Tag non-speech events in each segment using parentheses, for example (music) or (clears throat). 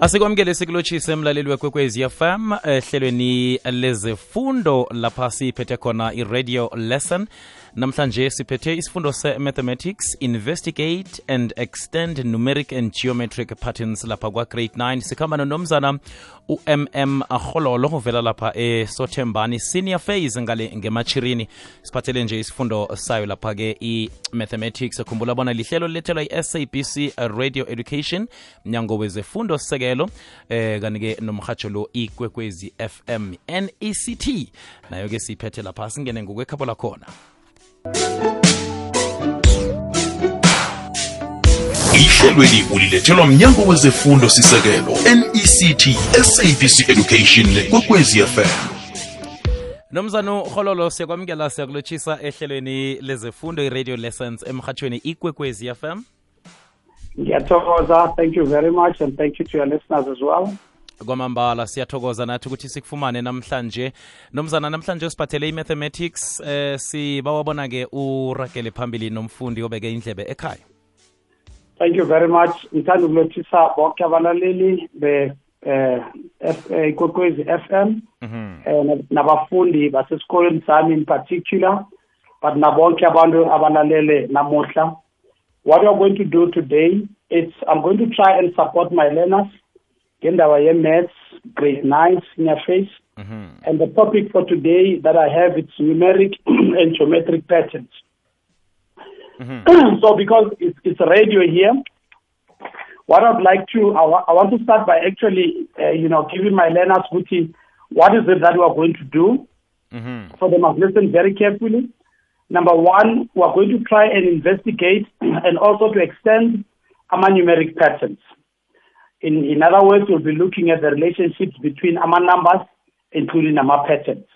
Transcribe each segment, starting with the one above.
asikwamukele sikulotshise emlaleli wekwekwezi fm ehlelweni lezefundo lapha siphethe khona i-radio lesson namhlanje siphethe isifundo se-mathematics investigate and extend numeric and geometric patterns lapha kwa-grade 9 sikhamba nonomzana u-mm arhololo uvela lapha esothembani senior phase ngale ngemachirini siphathele nje isifundo sayo lapha-ke i-mathematics. Khumbula bona lihlelo lilethelwa i-sabc radio education mnyango wezefundo sekelo eh kanike nomhatsho lo ikwekwezi fm nect nayo-ke siphethe lapha singene ngokwekhabo lakhona ihlelweli ulilethelwa mnyango wezefundo sisekelo nect sabc education kwekwezi fm nomzana uhololo siyakwamukela siyakulotshisa ehlelweni lezefundo i-radio lessons emhathweni ikwekwezi fm ngiyathokoza. Thank you very much and thank you to your listeners as well kwamambala siyathokoza nathi ukuthi sikufumane namhlanje. Nomzana namhlanje siphathele i-mathematics eh sibawabona-ke uragele phambili nomfundi obeke indlebe ekhaya. Thank you very much. Ngithanda ukulothisa bonke abalaleli be eh ikwekwezi FM eh nabafundi basesikolweni sami in particular but nabonke abantu abalalele namuhla. What we are going to do today is i'm going to try and support my learners ngendaba ye-maths grade 9 senior phase mm-hmm. and the topic for today that i have it's numeric (clears throat) and geometric patterns mm-hmm. (clears throat) so because it's, it's radio here what I'd like to, I, I want to start by actually, uh, you know, giving my learners Guti, what is it that we are going to do? Mm-hmm. So they must listen very carefully. Number one, we are going to try and investigate (clears throat) and also to extend AMA numeric patterns. In, in other words, we'll be looking at the relationships between AMA numbers, including AMA patterns.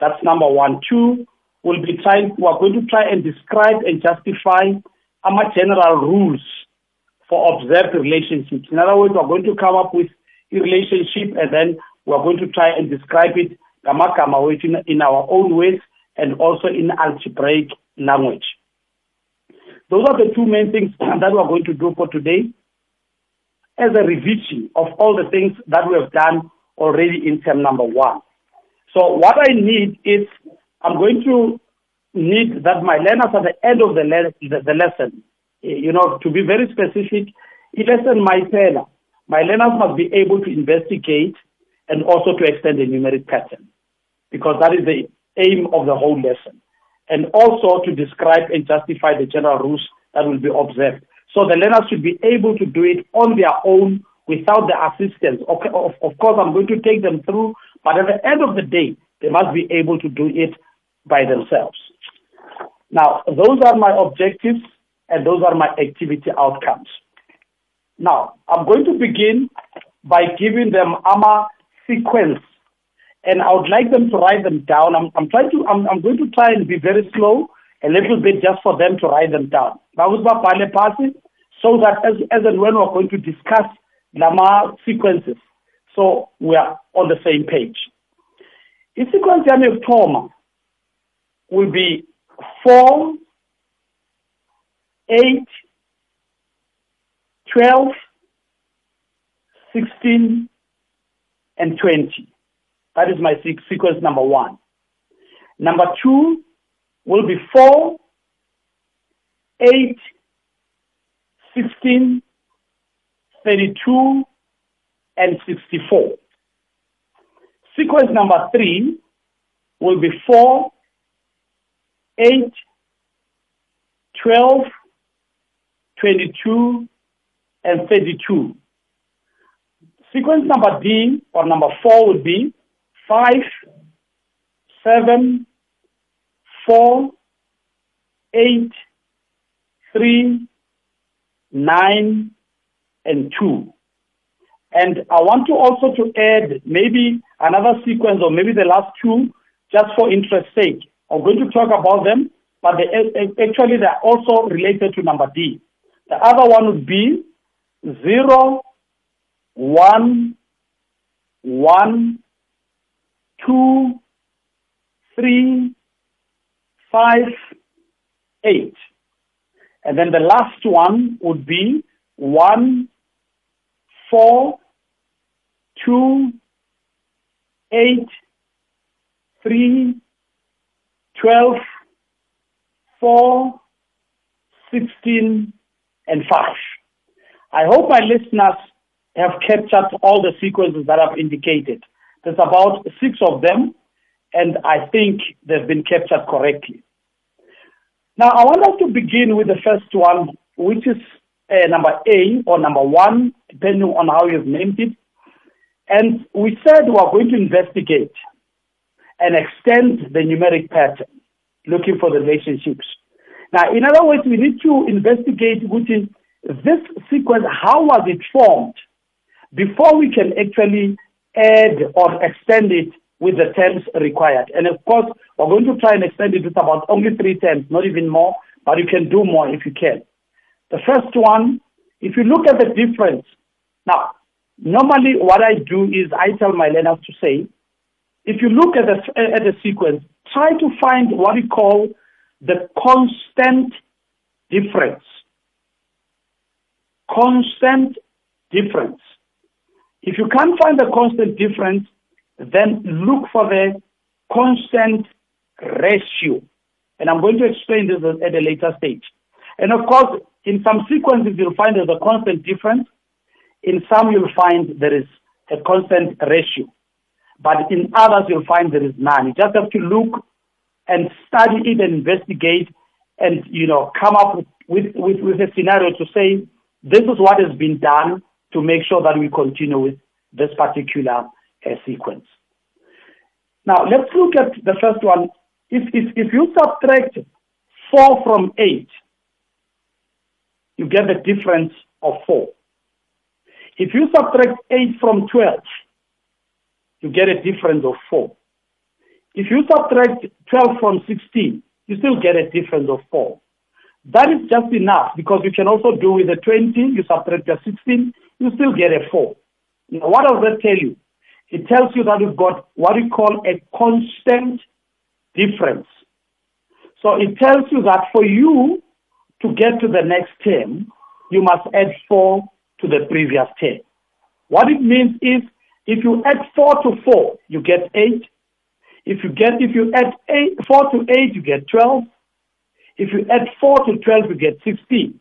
That's number one. Two, we'll be trying, we are going to try and describe and justify AMA general rules for observed relationships. In other words, we're going to come up with a relationship and then we're going to try and describe it in our own ways and also in algebraic language. Those are the two main things (clears throat) that we're going to do for today as a revision of all the things that we have done already in term number one. So what I need is I'm going to need that my learners at the end of the, le- the, the lesson eh, you know, to be very specific, lesson mypela, my learners must be able to investigate and also to extend the numeric pattern because that is the aim of the whole lesson. And also to describe and justify the general rules that will be observed. So the learners should be able to do it on their own without the assistance. Okay, of, of course, I'm going to take them through, but at the end of the day, they must be able to do it by themselves. Now, those are my objectives and those are my activity outcomes. Now, I'm going to begin by giving them AMA sequence, and I would like them to write them down. I'm, I'm trying to, I'm, I'm going to try and be very slow, a little bit just for them to write them down. So that as, as and when we're going to discuss Lama sequences, so we are on the same page. The sequence of Toma will be four 8, 12, 16, and 20. That is my sequence number one. Number two will be 4, 8, 16, 32, and 64. Sequence number three will be 4, 8, 12, 22, and 32. Sequence number D or number 4 would be 5, 7, 4, 8, 3, 9, and 2. And I want to also to add maybe another sequence or maybe the last two just for interest sake. I'm going to talk about them, but they, actually they're also related to number D. The other one would be 0, 1, 1, 2, 3, 5, 8. And then the last one would be 1, 4, 2, 8, 3, 12, 4, 16, and 5. I hope my listeners have captured all the sequences that I've indicated. There's about six of them, and I think they've been captured correctly. Now, I want us to begin with the first one, which is uh, number A or number one, depending on how you've named it. And we said we are going to investigate and extend the numeric pattern, looking for the relationships. Now, in other words, we need to investigate which is this sequence, how was it formed before we can actually add or extend it with the terms required. And of course, we're going to try and extend it with about only three terms, not even more, but you can do more if you can. The first one, if you look at the difference, now, normally what I do is I tell my learners to say, if you look at the, at the sequence, try to find what we call the constant difference. Constant difference. If you can't find the constant difference, then look for the constant ratio. And I'm going to explain this at a later stage. And of course, in some sequences, you'll find there's a constant difference. In some, you'll find there is a constant ratio. But in others, you'll find there is none. You just have to look and study it and investigate and, you know, come up with, with, with a scenario to say, this is what has been done to make sure that we continue with this particular sequence. Now, let's look at the first one. If, if, if you subtract 4 from 8, you get the difference of 4. If you subtract 8 from 12, you get a difference of 4. If you subtract 12 from 16, you still get a difference of 4. That is just enough because you can also do with the 20, you subtract the 16, you still get a 4. Now, what does that tell you? It tells you that you've got what we call a constant difference. So it tells you that for you to get to the next term, you must add 4 to the previous term. What it means is if you add 4 to 4, you get 8. If you get if you add eight, 4 to 8, you get 12. If you add 4 to 12, you get 16.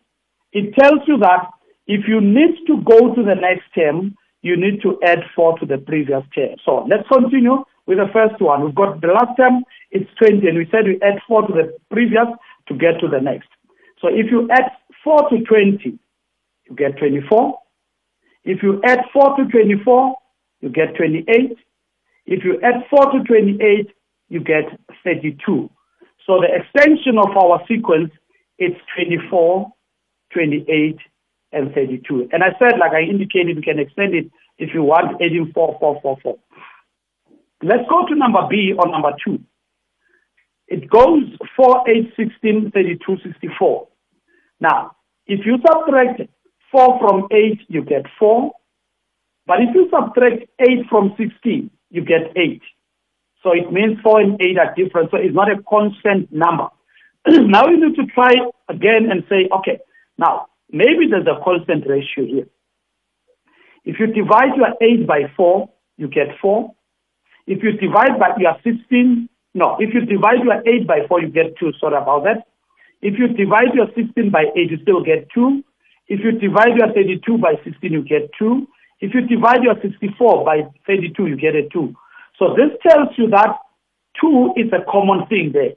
It tells you that if you need to go to the next term, you need to add 4 to the previous term. So let's continue with the first one. We've got the last term, it's 20, and we said we add 4 to the previous to get to the next. So if you add 4 to 20, you get 24. If you add 4 to 24, you get 28. If you add 4 to 28, you get 32. So the extension of our sequence is 24, 28, and 32. And I said, like I indicated, we can extend it if you want, adding 4, 4, 4, 4. Let's go to number B or number 2. It goes 4, 8, 16, 32, 64. Now, if you subtract 4 from 8, you get 4. But if you subtract 8 from 16, you get 8. So it means 4 and 8 are different. So it's not a constant number. (clears throat) now you need to try again and say, okay, now maybe there's a constant ratio here. If you divide your 8 by 4, you get 4. If you divide by your 16, no, if you divide your 8 by 4, you get 2. Sorry about that. If you divide your 16 by 8, you still get 2. If you divide your 32 by 16, you get 2. If you divide your 64 by 32, you get a 2. So this tells you that 2 is a common thing there.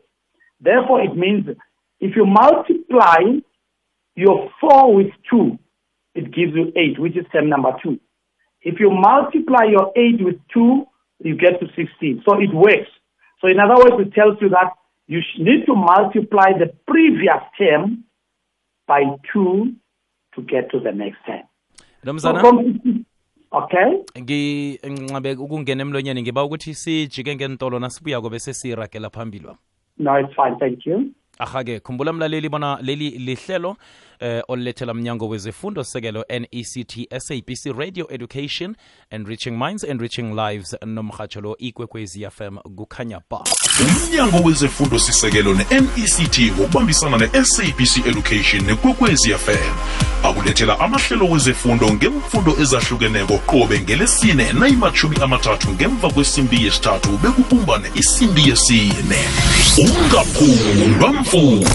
Therefore, it means if you multiply your 4 with 2, it gives you 8, which is term number 2. If you multiply your 8 with 2, you get to 16. So it works. So in other words, it tells you that you need to multiply the previous term by 2 to get to the next term. nomzana okay. nginqabe ukungena emlonyeni ngiba ukuthi sijike ngentolo nasibuyako bese siragela phambili No, it's fine. Thank you. Aha-ke khumbula mlaleli bona leli lihlelo eh olulethela mnyango wezefundo sekelo nect sabc radio education enriching minds enriching lives nomrhatsho lo ikwekwezi fm kukhanya ba. Umnyango wezefundo sisekelo ne-nect ngokubambisana ne-sabc education nekwekwezi fm akulethela amahlelo wezefundo ngemfundo ezahlukeneko qobe ngelesine nayimathumi amathathu ngemva kwesimbi yesithathu bekubumbane isimbi yesine. Ungaphundwa mfundi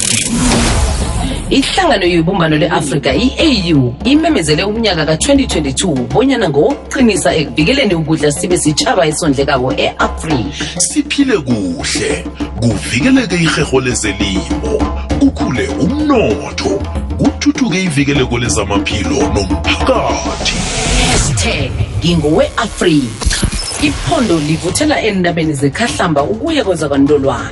ihlangano yobumbano le-afrika i-au imemezele umnyaka ka-2022 bonyana ngowokuqinisa ekuvikeleni ukudla sibe sitshaba esondlekako e-afrika. Siphile kuhle kuvikeleke irherho lezelimo kukhule umnotho kuthuthuke ivikeleko lezamaphilo nomphakathi. Hashtag ngingowe-afrika. Iphondo livuthela endabeni zekhahlamba ukuya kwezakantolwana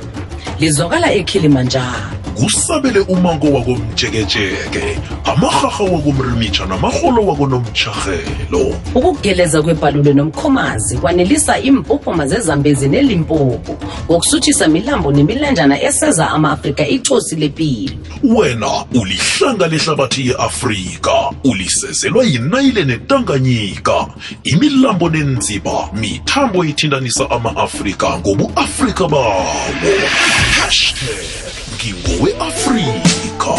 lizwakala ekilimanjaro kusabele umango wakomjekejeke amarharha wakomrimicha namarholo wakonomtshahelo ukugeleza kwebhalule nomkhomazi kwanelisa iimpuphuma zezambezi nelimpopo ngokusuthisa milambo nemilanjana eseza ama-afrika icosi lepilo. Wena ulihlanga lehlabathi ye-afrika ulisezelwa yinayile netanganyika. Imilambo nenziba mithambo ithindanisa ama-afrika ngobu-afrika bawo. Hashtag ngingowe-afrika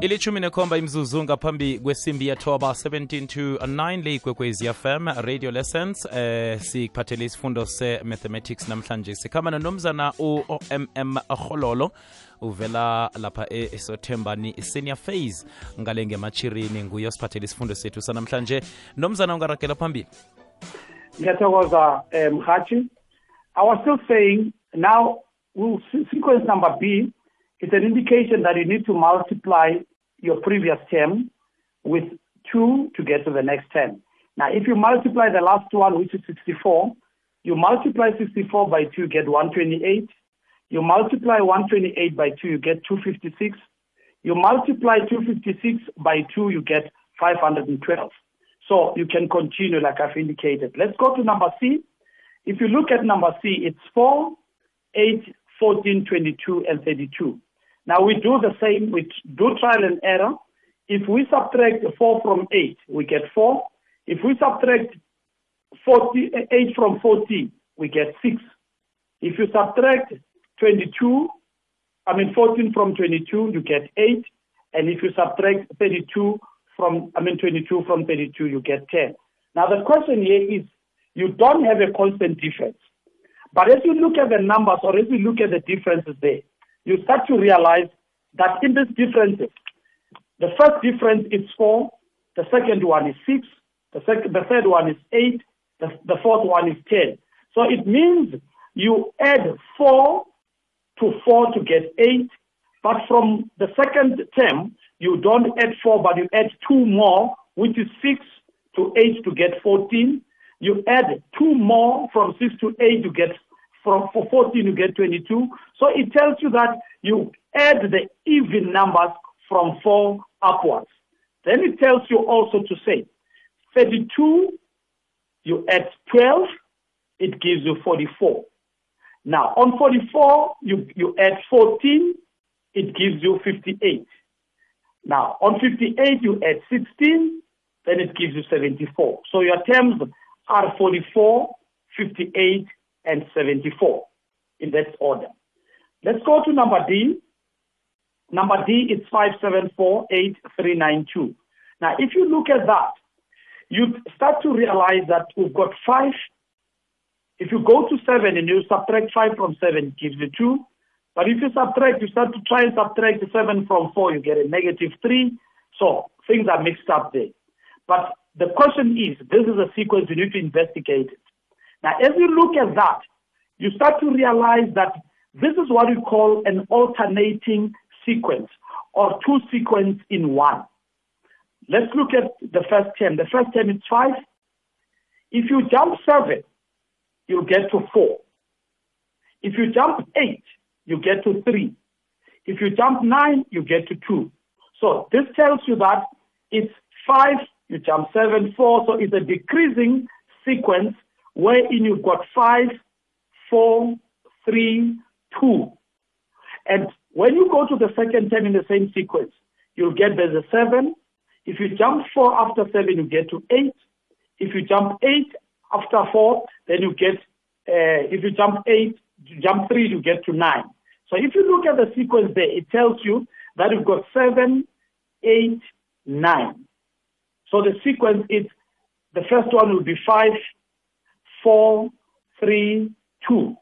ilithumi nekhomba imzuzu ngaphambi kwesimbi yethoba 17 to 9 le ikwekwezi fm radio lessons eh sikuphathele isifundo se-mathematics namhlanje sikhamba nomzana u-omm hololo uvela lapha esothembani senior phase ngale ngemachirini nguye siphathele isifundo sethu sanamhlanje nomzana ungaragela phambili ngiyathokoza um mhathi i was still saying now we'll, sequence number b it's an indication that you need to multiply your previous term with 2 to get to the next term. Now, if you multiply the last one, which is 64, you multiply 64 by 2, you get 128. You multiply 128 by 2, you get 256. You multiply 256 by 2, you get 512. So you can continue like I've indicated. Let's go to number C. If you look at number C, it's 4, 8, 14, 22, and 32. Now we do the same, we do trial and error. If we subtract 4 from 8, we get 4. If we subtract 40, 8 from 14, we get 6. If you subtract 22, I mean 14 from 22, you get 8. And if you subtract 32 from, I mean 22 from 32, you get 10. Now the question here is, you don't have a constant difference. But as you look at the numbers or as you look at the differences there, you start to realize that in these differences, the first difference is 4, the second one is 6, the, second, the third one is 8, the, the fourth one is 10. So it means you add 4 to 4 to get 8, but from the second term, you don't add 4, but you add 2 more, which is 6 to 8 to get 14. You add 2 more from 6 to 8 to get from for 14 you get 22. So it tells you that you add the even numbers from 4 upwards. Then it tells you also to say 32, you add 12, it gives you 44. Now on 44, you, you add 14, it gives you 58. Now on 58, you add 16, then it gives you 74. So your terms are 44, 58, and 74 in that order. Let's go to number D. Number D is 5748392. Now, if you look at that, you start to realize that we've got five. If you go to seven and you subtract five from seven, it gives you two. But if you subtract, you start to try and subtract seven from four, you get a negative three. So things are mixed up there. But the question is, this is a sequence you need to investigate. Now, as you look at that, you start to realize that this is what we call an alternating sequence or two sequence in one. Let's look at the first term. The first term is five. If you jump seven, you get to four. If you jump eight, you get to three. If you jump nine, you get to two. So this tells you that it's five, you jump seven, four. So it's a decreasing sequence wherein you've got five, four, three, two. And when you go to the second term in the same sequence, you'll get there's a seven. If you jump four after seven, you get to eight. If you jump eight after four, then you get, uh, if you jump eight, you jump three, you get to nine. So if you look at the sequence there, it tells you that you've got seven, eight, nine. So the sequence is the first one will be five, four, three, two.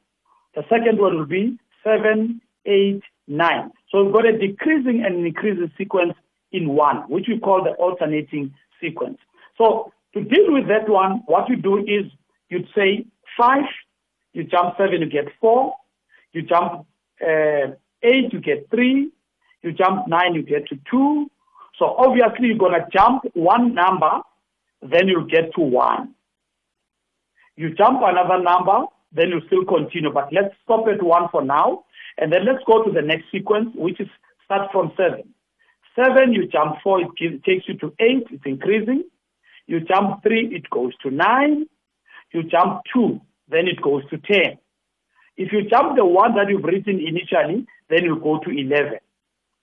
The second one will be seven, eight, nine. So we've got a decreasing and increasing sequence in one, which we call the alternating sequence. So to deal with that one, what you do is you'd say five, you jump seven, you get four, you jump uh, eight, you get three, you jump nine, you get to two. So obviously you're gonna jump one number, then you'll get to one. You jump another number, then you still continue. But let's stop at one for now, and then let's go to the next sequence, which is start from seven. Seven, you jump four, it takes you to eight, it's increasing. You jump three, it goes to nine. You jump two, then it goes to ten. If you jump the one that you've written initially, then you go to 11.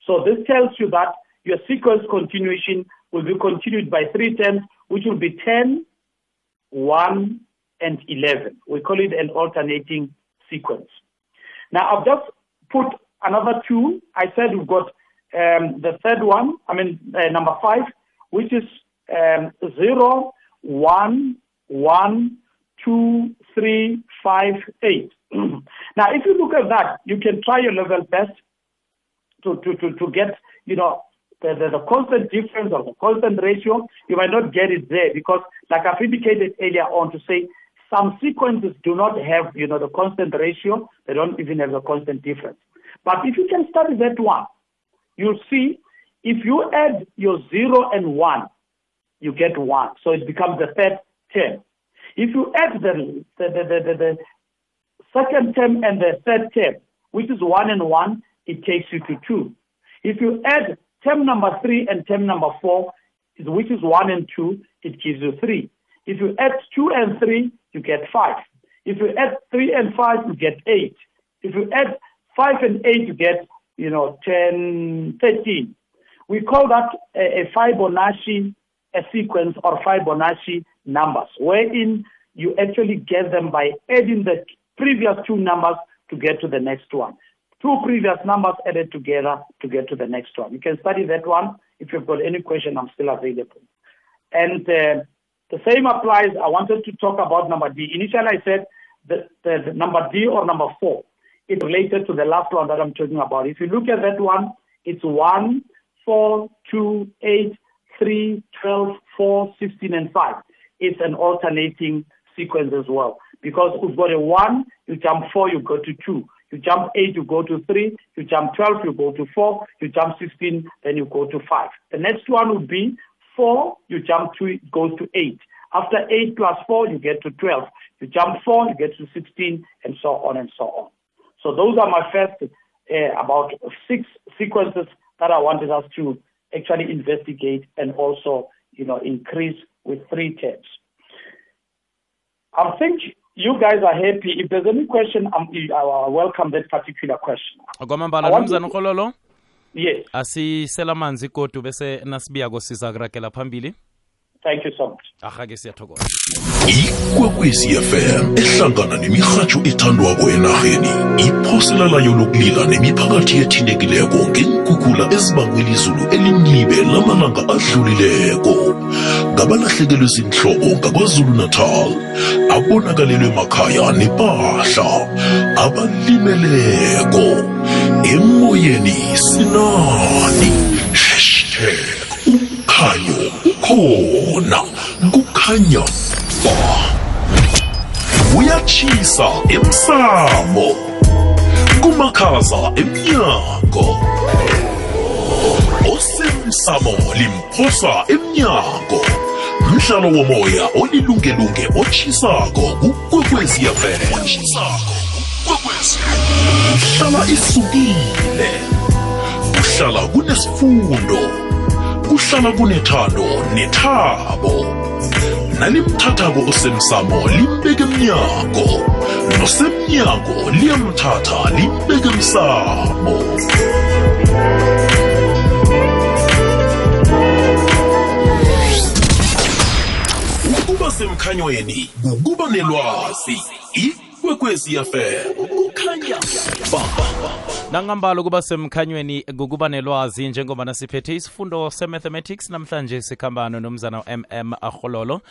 So this tells you that your sequence continuation will be continued by three terms, which will be 10, 1, and 11. We call it an alternating sequence. Now, I've just put another two. I said we've got um, the third one, I mean, uh, number five, which is um, 0, 1, 1, 2, 3, 5, 8. (clears throat) now, if you look at that, you can try your level best to, to, to, to get, you know, the, the, the constant difference or the constant ratio. You might not get it there because, like I've indicated earlier on, to say some sequences do not have, you know, the constant ratio. They don't even have the constant difference. But if you can study that one, you'll see if you add your zero and one, you get one. So it becomes the third term. If you add the, the, the, the, the second term and the third term, which is one and one, it takes you to two. If you add term number three and term number four, which is one and two, it gives you three. If you add two and three, you get five. If you add three and five, you get eight. If you add five and eight, you get, you know, 10, 13. We call that a, a Fibonacci a sequence or Fibonacci numbers, wherein you actually get them by adding the previous two numbers to get to the next one. Two previous numbers added together to get to the next one. You can study that one. If you've got any question, I'm still available. And uh, the same applies. I wanted to talk about number D. Initially, I said the, number D or number four. It's related to the last one that I'm talking about. If you look at that one, it's 1, 4, 2, 8, 3, 12, 4, 16, and 5. It's an alternating sequence as well. Because you've got a 1, you jump 4, you go to 2. You jump 8, you go to 3. You jump 12, you go to 4. You jump 16, then you go to 5. The next one would be 4, you jump 2, it goes to 8. After 8 plus 4, you get to 12. You jump 4, you get to 16, and so on and so on. So those are my first uh, about six sequences that I wanted us to actually investigate and also, you know, increase with three terms. I think you guys are happy. If there's any question, I'm, I welcome that particular question. Yes, asisela amanzi kodu bese nasibiyako siza kuragela phambili. Thank you so much. ahake siyathokoza. Ikwekwezi fm ehlangana nemirhatsho ethandwako enarheni iphosela layo lokulila nemiphakathi ethintekileko ngeenkhukhula ezibangwe lizulu elimlibe lamalanga adlulileko. Ngabalahlekelwe zinhloko ngakwazulu-natal abonakalelwe makhaya nepahla abalimeleko. Emoyeni sinani. Hashtag umkhanyo ukhona kukhanya ba kuyatshisa emsamo kumakhaza emnyango. Osemsamo limphosa emnyango. Mdlalo womoya olilungelunge otshisako kukwekweziyafela uhlala isukile. Uhlala kunesifundo. Kuhlala kunethando nethabo. Nalimthathako osemsamo limbeke emnyango nosemnyango liyamthatha limbeke emsamo ukuba semkhanyweni kukuba nelwazi. Ikwekwezi yafela kukhanya. Nangambala ukuba semkhanyweni kukuba nelwazi njengoba nasiphethe isifundo se-mathematics namhlanje sikhambano nomzana mm arhololo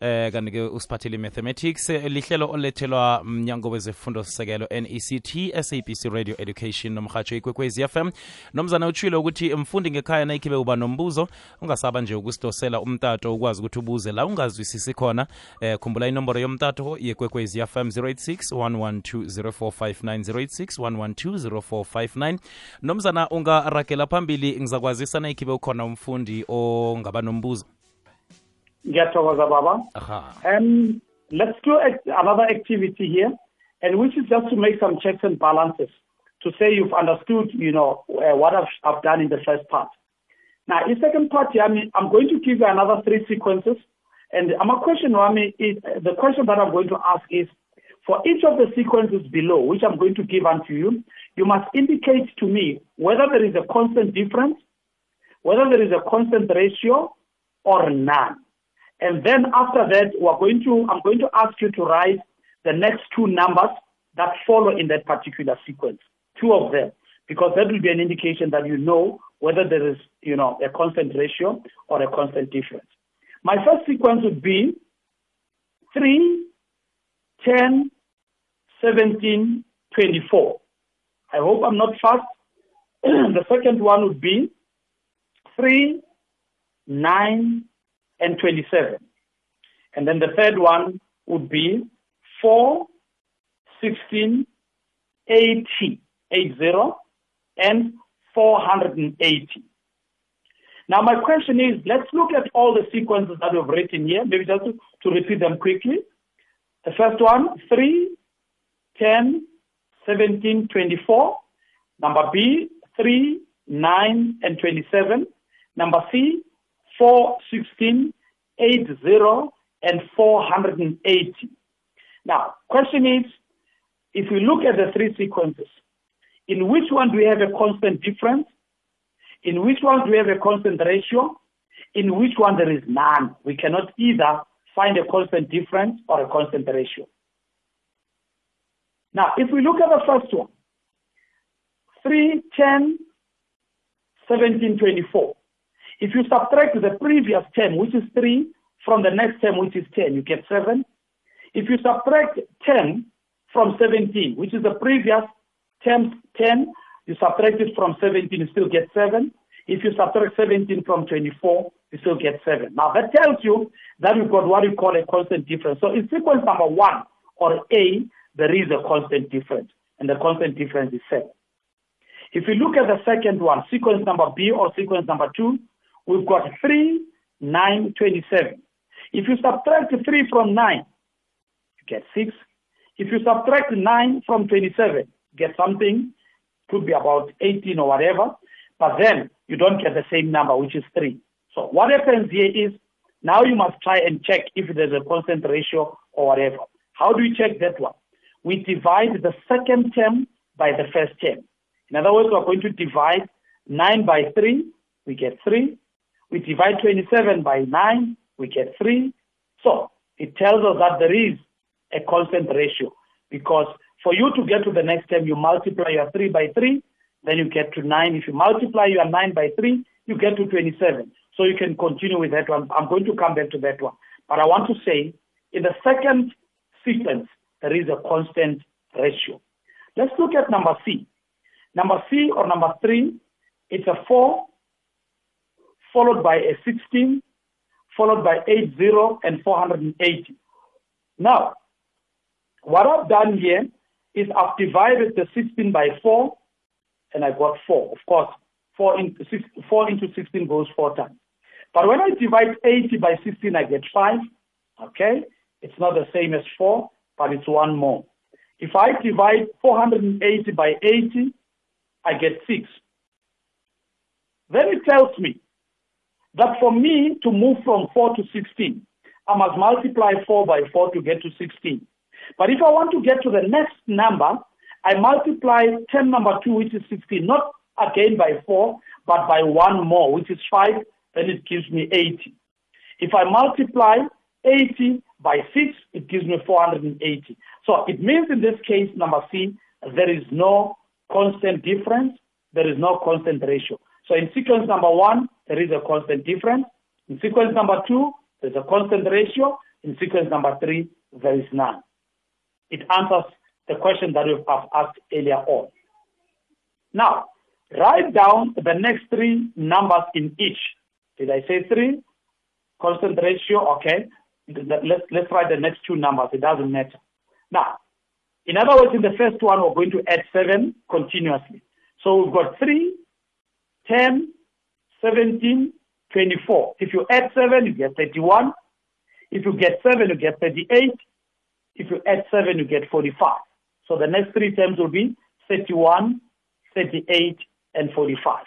eh kanti-ke usiphathele i-mathematics Eh, lihlelo olethelwa mnyango wezefundo sisekelo nect sabc radio education nomhatsho ikwekwezi fm nomzana utshile ukuthi mfundi ngekhaya nayikhibe uba nombuzo ungasaba nje ukusidosela umtato ukwazi ukuthi ubuze la ungazwisisi khona. Eh khumbula inomboro yomtato yekwekwez fm 086 112 0459 086 112 0459 nomzana ungaragela phambili ngizakwazisa nayikhibe ukhona umfundi ongaba nombuzo Ngiyathokoza baba. Um, let's do another activity here, and which is just to make some checks and balances to say you've understood, you know, uh, what I've, I've done in the first part. Now, in second part, I mean, I'm going to give you another three sequences, and my question, Rami, is the question that I'm going to ask is, for each of the sequences below, which I'm going to give unto you, you must indicate to me whether there is a constant difference, whether there is a constant ratio, or none. And then after that, we're going to, I'm going to ask you to write the next two numbers that follow in that particular sequence, two of them, because that will be an indication that you know whether there is, you know, a constant ratio or a constant difference. My first sequence would be 3, 10, 17, 24. I hope I'm not fast. (clears throat) the second one would be 3, 9, and 27. And then the third one would be 4, 16, 80, 80, and 480. Now, my question is let's look at all the sequences that we've written here, maybe just to, to repeat them quickly. The first one 3, 10, 17, 24. Number B, 3, 9, and 27. Number C, 4, 16, 80, and 480. Now, question is, if we look at the three sequences, in which one do we have a constant difference? In which one do we have a constant ratio? In which one there is none? We cannot either find a constant difference or a constant ratio. Now, if we look at the first one, 3, 10, 17, 24. If you subtract the previous term, which is 3, from the next term, which is 10, you get 7. If you subtract 10 from 17, which is the previous term 10, you subtract it from 17, you still get 7. If you subtract 17 from 24, you still get 7. Now that tells you that we've got what we call a constant difference. So in sequence number 1 or A, there is a constant difference, and the constant difference is 7. If you look at the second one, sequence number B or sequence number 2, we've got 3, 9, 27. If you subtract 3 from 9, you get 6. If you subtract 9 from 27, you get something, could be about 18 or whatever, but then you don't get the same number, which is 3. So what happens here is now you must try and check if there's a constant ratio or whatever. How do we check that one? We divide the second term by the first term. In other words, we're going to divide 9 by 3, we get 3. We divide 27 by 9, we get 3. So it tells us that there is a constant ratio because for you to get to the next term, you multiply your 3 by 3, then you get to 9. If you multiply your 9 by 3, you get to 27. So you can continue with that one. I'm going to come back to that one. But I want to say, in the second sequence, there is a constant ratio. Let's look at number C. Number C or number 3, it's a 4 followed by a 16, followed by 80 and 480. Now, what I've done here is I've divided the 16 by 4, and I got 4. Of course, 4 into, 6, 4 into 16 goes 4 times. But when I divide 80 by 16, I get 5. Okay? It's not the same as 4, but it's one more. If I divide 480 by 80, I get 6. Then it tells me that for me to move from 4 to 16, I must multiply 4 by 4 to get to 16. But if I want to get to the next number, I multiply 10 number 2, which is 16, not again by 4, but by 1 more, which is 5, then it gives me 80. If I multiply 80 by 6, it gives me 480. So it means in this case, number C, there is no constant difference, there is no constant ratio. So in sequence number one, there is a constant difference. In sequence number two, there's a constant ratio. In sequence number three, there is none. It answers the question that we have asked earlier on. Now, write down the next three numbers in each. Did I say three? Constant ratio, okay. Let's, let's write the next two numbers. It doesn't matter. Now, in other words, in the first one, we're going to add 7 continuously. So we've got 3, 10, 17, 24. If you add 7, you get 31. If you get 7, you get 38. If you add 7, you get 45. So the next three terms will be 31, 38, and 45.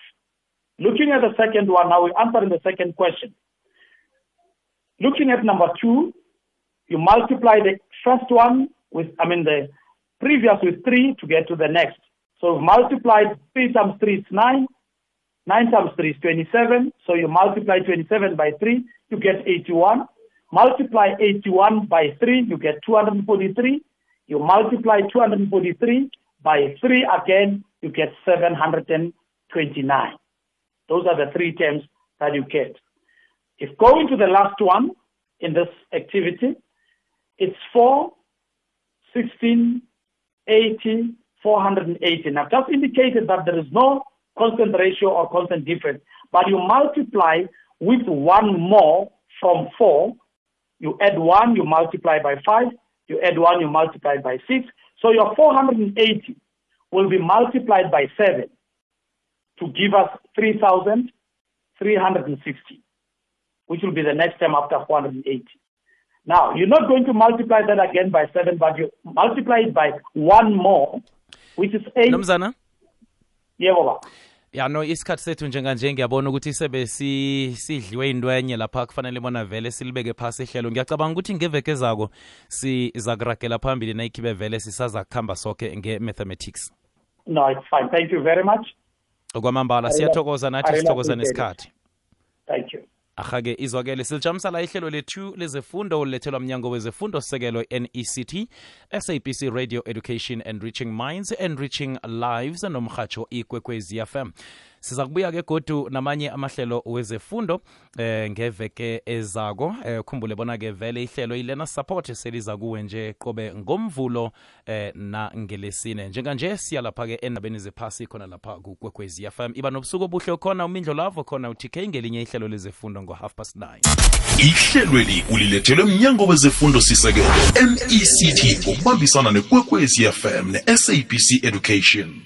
Looking at the second one, now we're answering the second question. Looking at number 2, you multiply the first one with, I mean, the previous with 3 to get to the next. So we've multiplied 3 times 3 is 9. 9 times 3 is 27. So you multiply 27 by 3, you get 81. Multiply 81 by 3, you get 243. You multiply 243 by 3 again, you get 729. Those are the three terms that you get. If going to the last one in this activity, it's 4, 16, 80, 480. I've just indicated that there is no constant ratio or constant difference, but you multiply with one more from 4. You add 1, you multiply by 5. You add 1, you multiply by 6. So your 480 will be multiplied by 7 to give us 3,360, which will be the next term after 480. Now, you're not going to multiply that again by 7, but you multiply it by one more, which is 8. nomzana Yebo baba. ya no isikhathi sethu njenganje ngiyabona ukuthi sebe si- sidliwe into enye lapha kufanele bona vele silibeke phasi ihlelo ngiyacabanga ukuthi ngeveke zako siza kuragela phambili nayikhibe vele sisaza kuhamba soke nge-mathematics No, it's fine. Thank you very much. okwamambala siyathokoza nathi Arela sithokoza appreciate it. nesikhathi Thank you. Ahake izwakele silijamisa la ihlelo lethu lezefundo olulethelwa mnyango wezefundo sekelo nect sabc radio education and reaching minds and reaching lives nomrhatsho ikwekwezi fm siza kubuya ke godu namanye amahlelo wezefundo eh, ngeveke ezako. Eh, khumbule bona ke vele ihlelo ilena support seliza kuwe nje qobe ngomvulo eh, na ngelesine njenganje siya lapha ke endabeni zephasi khona lapha kukwekwezi fm iba nobusuku obuhle khona umindlo lavo khona utk ngelinye ihlelo lezefundo ngo-half past 9 ihlelweli ulilethelwe mnyango wezefundo sisekelo mect ngokubambisana nekwekwezi fm ne-sabc education